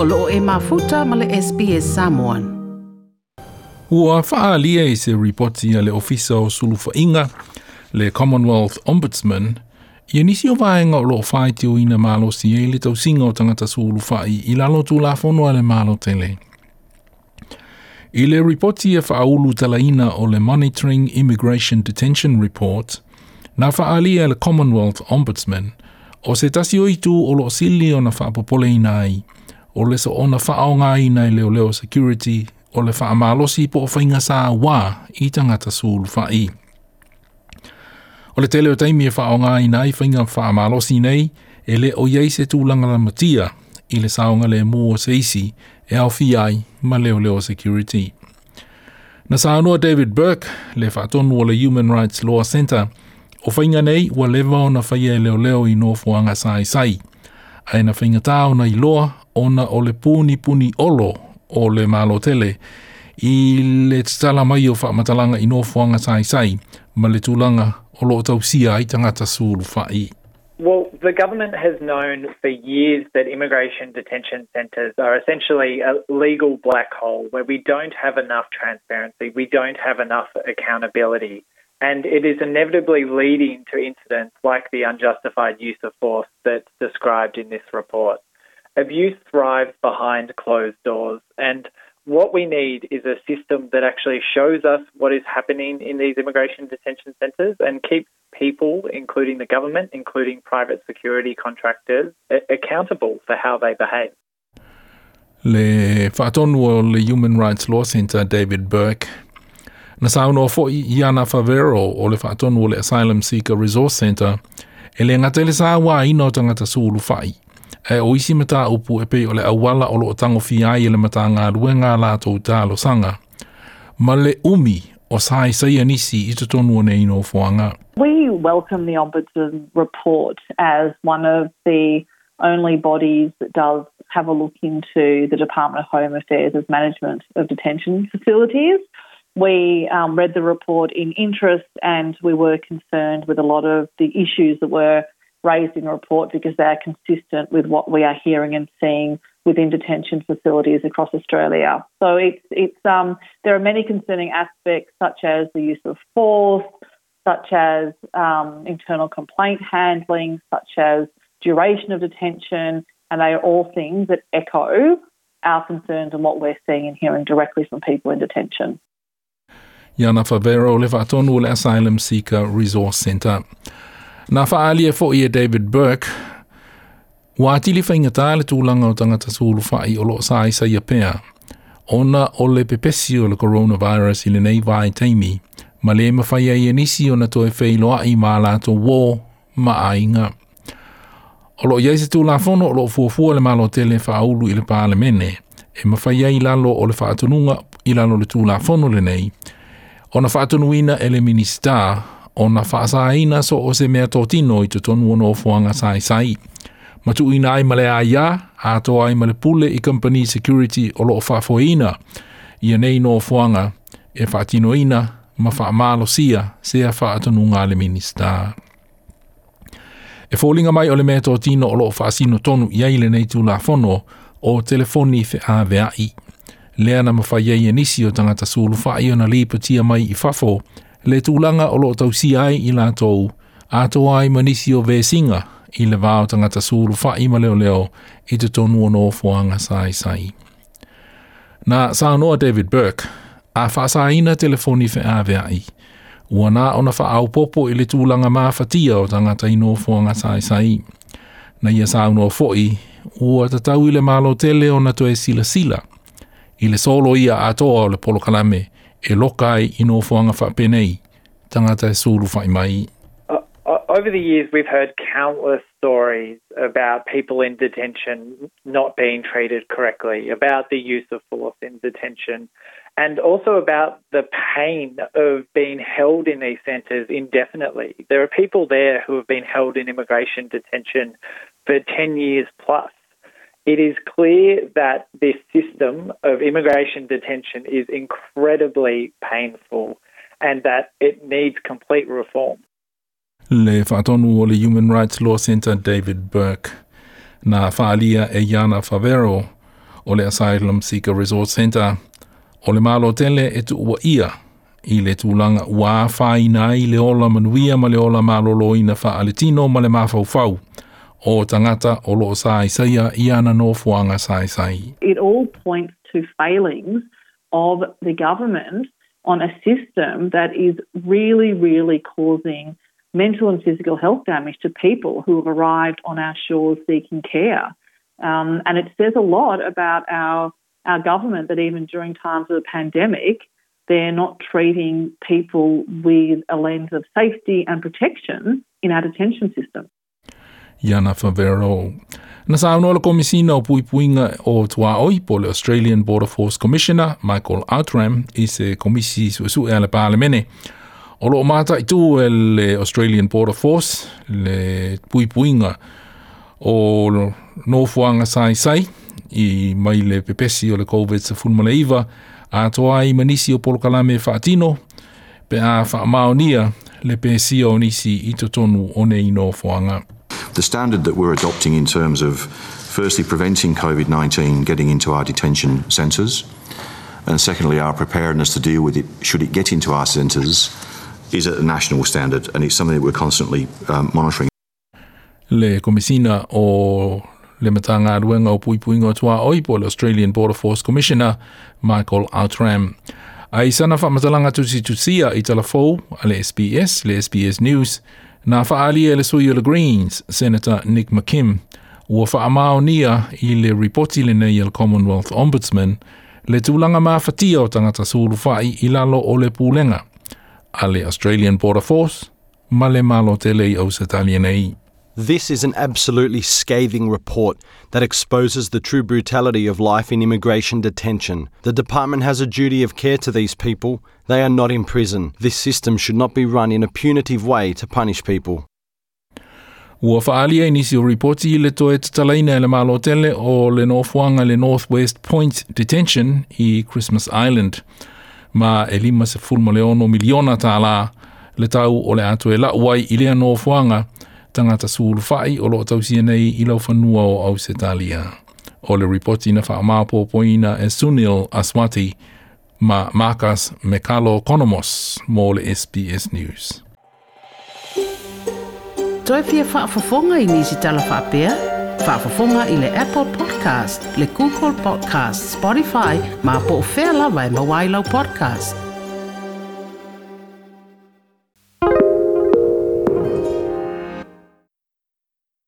o loo e mafuta ma le SPS Samoan. Ua whaalia i se ripoti a le ofisa o sulufa inga, le Commonwealth Ombudsman, ia nisi o vaenga o loo whai te uina malo si e le tausinga o tangata sulufa i i lalo tu la fono le malo tele. I le ripoti e whaulu talaina o le Monitoring Immigration Detention Report, na whaalia le Commonwealth Ombudsman, o se tasi o itu o lo sili o na whaapopole ina ai, o le so ona whaonga ina i leo leo security, o le whaamalosi po o whainga sa wā i tangata sūlu whai. O le tele o taimi e whaonga ina i whainga whaamalosi nei, e le o iei se tūlanga la matia, i le saonga le mua se isi, e au fi ai ma leo leo security. Na saanua David Burke, le whaatonu o le Human Rights Law Centre, O whainga nei, ua lewa o na whaia leo leo i no fuanga sai sai. Aina whainga tāo na i loa, o na o le puni puni olo o le i le mai o i ma le o. Well, the government has known for years that immigration detention centres are essentially a legal black hole where we don't have enough transparency, we don't have enough accountability. And it is inevitably leading to incidents like the unjustified use of force that's described in this report. Abuse thrives behind closed doors. And what we need is a system that actually shows us what is happening in these immigration detention centres and keeps people, including the government, including private security contractors, accountable for how they behave. Le o le Human Rights Law Centre David Burke Na sauno fo i ana Favero o le o le Asylum Seeker Resource Center, e le ngata le sa wā ina o tangata sūlu whai. E o isi upu e o le awala o lo o tango fi ai le mata ngā sanga. Ma le umi o sai sai anisi i te tonu o nei no fuanga. We welcome the Ombudsman report as one of the only bodies that does have a look into the Department of Home Affairs' as management of detention facilities. We um, read the report in interest and we were concerned with a lot of the issues that were raised in the report because they are consistent with what we are hearing and seeing within detention facilities across Australia. So it's, it's, um, there are many concerning aspects such as the use of force, such as um, internal complaint handling, such as duration of detention, and they are all things that echo our concerns and what we're seeing and hearing directly from people in detention. Iana Favero le whaatonu Asylum Seeker Resource Centre. Nā whaalia fo i David Burke, Wa atili whainga tā le tūlanga o tangata sūlu whai o lo sa isa ia pēa. Ona o le pepesi o le coronavirus i le nei vai teimi, ma le ma whai ai anisi o na to e whailoa i mā lātou wō ma ainga. O lo iai se tūla o lo fuafua le malo tele whaaulu i le pāle mene, e ma ai lalo o le whaatununga i lalo le tūla whono le nei, O na whaatunuina e le minister ona na whaasaina so o se mea tōtino i te tonu ono fuanga sai sai. Matu ina ai male a ia, a tō ai male pule i company security o loo whaafoina, ia nei no fuanga e whaatino ina ma whaamalo sia se a whaatununga le minista. E fōlinga mai o le mea tōtino o loo whaasino tonu i aile nei tū la whono o telefoni fe a vea i. lea na mawhai e nisi o tangata sulu whai o na lipatia mai i whafo, le tūlanga o lo tau si ai i lātou, a to ai manisi o vēsinga i le vāo tangata sulu whai ma leo leo i te tonu o fuanga sai sai. Na sānoa David Burke, a whaasaina telefoni whi āwea i, ua nā ona wha au popo i le tūlanga māwhatia o tangata i no fuanga sai sai. Na ia sa foi, ua tatau i le mālo tele o na to sila sila, i le solo ia atoa o le polo kalame e lokai i no fuanga whapenei, tangata e suru whai mai. Over the years, we've heard countless stories about people in detention not being treated correctly, about the use of force in detention, and also about the pain of being held in these centres indefinitely. There are people there who have been held in immigration detention for 10 years plus it is clear that this system of immigration detention is incredibly painful and that it needs complete reform. Le whaatonu o le Human Rights Law Centre David Burke. Nā whaalia e Iana Favero o le Asylum Seeker Resource Center. O le malo tele e tu ia i le tūlanga ua whaina i le ola manuia ma le ola malolo ina wha aletino ma le mawhauwhau o tangata o i ana no fuanga. It all points to failings of the government on a system that is really, really causing mental and physical health damage to people who have arrived on our shores seeking care. Um, and it says a lot about our, our government that even during times of the pandemic, they're not treating people with a lens of safety and protection in our detention system. Iana Favero. Na sa la komisina o puipuinga o tua oi po le Australian Border Force Commissioner Michael Outram i se komisi su su e le palemene. O lo mata i tu e le Australian Border Force le puipuinga o no fuanga sai sai i mai le pepesi o le COVID sa fulma iwa a toa i manisi o polokalame whaatino pe a whaamaonia le pesi o nisi i totonu o nei no fuanga. The standard that we're adopting in terms of firstly preventing COVID 19 getting into our detention centres, and secondly, our preparedness to deal with it should it get into our centres is at a national standard, and it's something that we're constantly um, monitoring. Le komisina o le matanga aruenga o pui puinga tua oipo le Australian Border Force Commissioner Michael Outram. Ai sana whamatalanga tusi tusia i talafou le SBS, le SBS News, Na whaalia le sui le Greens, Senator Nick McKim, ua whaamao nia i le ripoti le nei le Commonwealth Ombudsman, le tūlanga māwhatia o tangata sūru whai i lalo o le pūlenga, a le Australian Border Force, ma le malo te lei au se nei. This is an absolutely scathing report that exposes the true brutality of life in immigration detention. The department has a duty of care to these people. They are not in prison. This system should not be run in a punitive way to punish people. Ua whaalia inisi o reporti le toe tatalaina le malo tele o le Northwanga le Northwest Point Detention i Christmas Island. Ma e lima se fulma le ono miliona tā la le tau o le atu e la uai i lea Northwanga tangata sulu fai o loo tausia nei i lau whanua o au se talia. O le ripoti na wha poina e Sunil Aswati ma Marcus Mekalo Konomos mō le SBS News. Toi pia whaafafonga i nisi tala whaapea? Whaafafonga i le Apple Podcast, le Google Podcast, Spotify, ma po o whea lawa e mawailau podcast.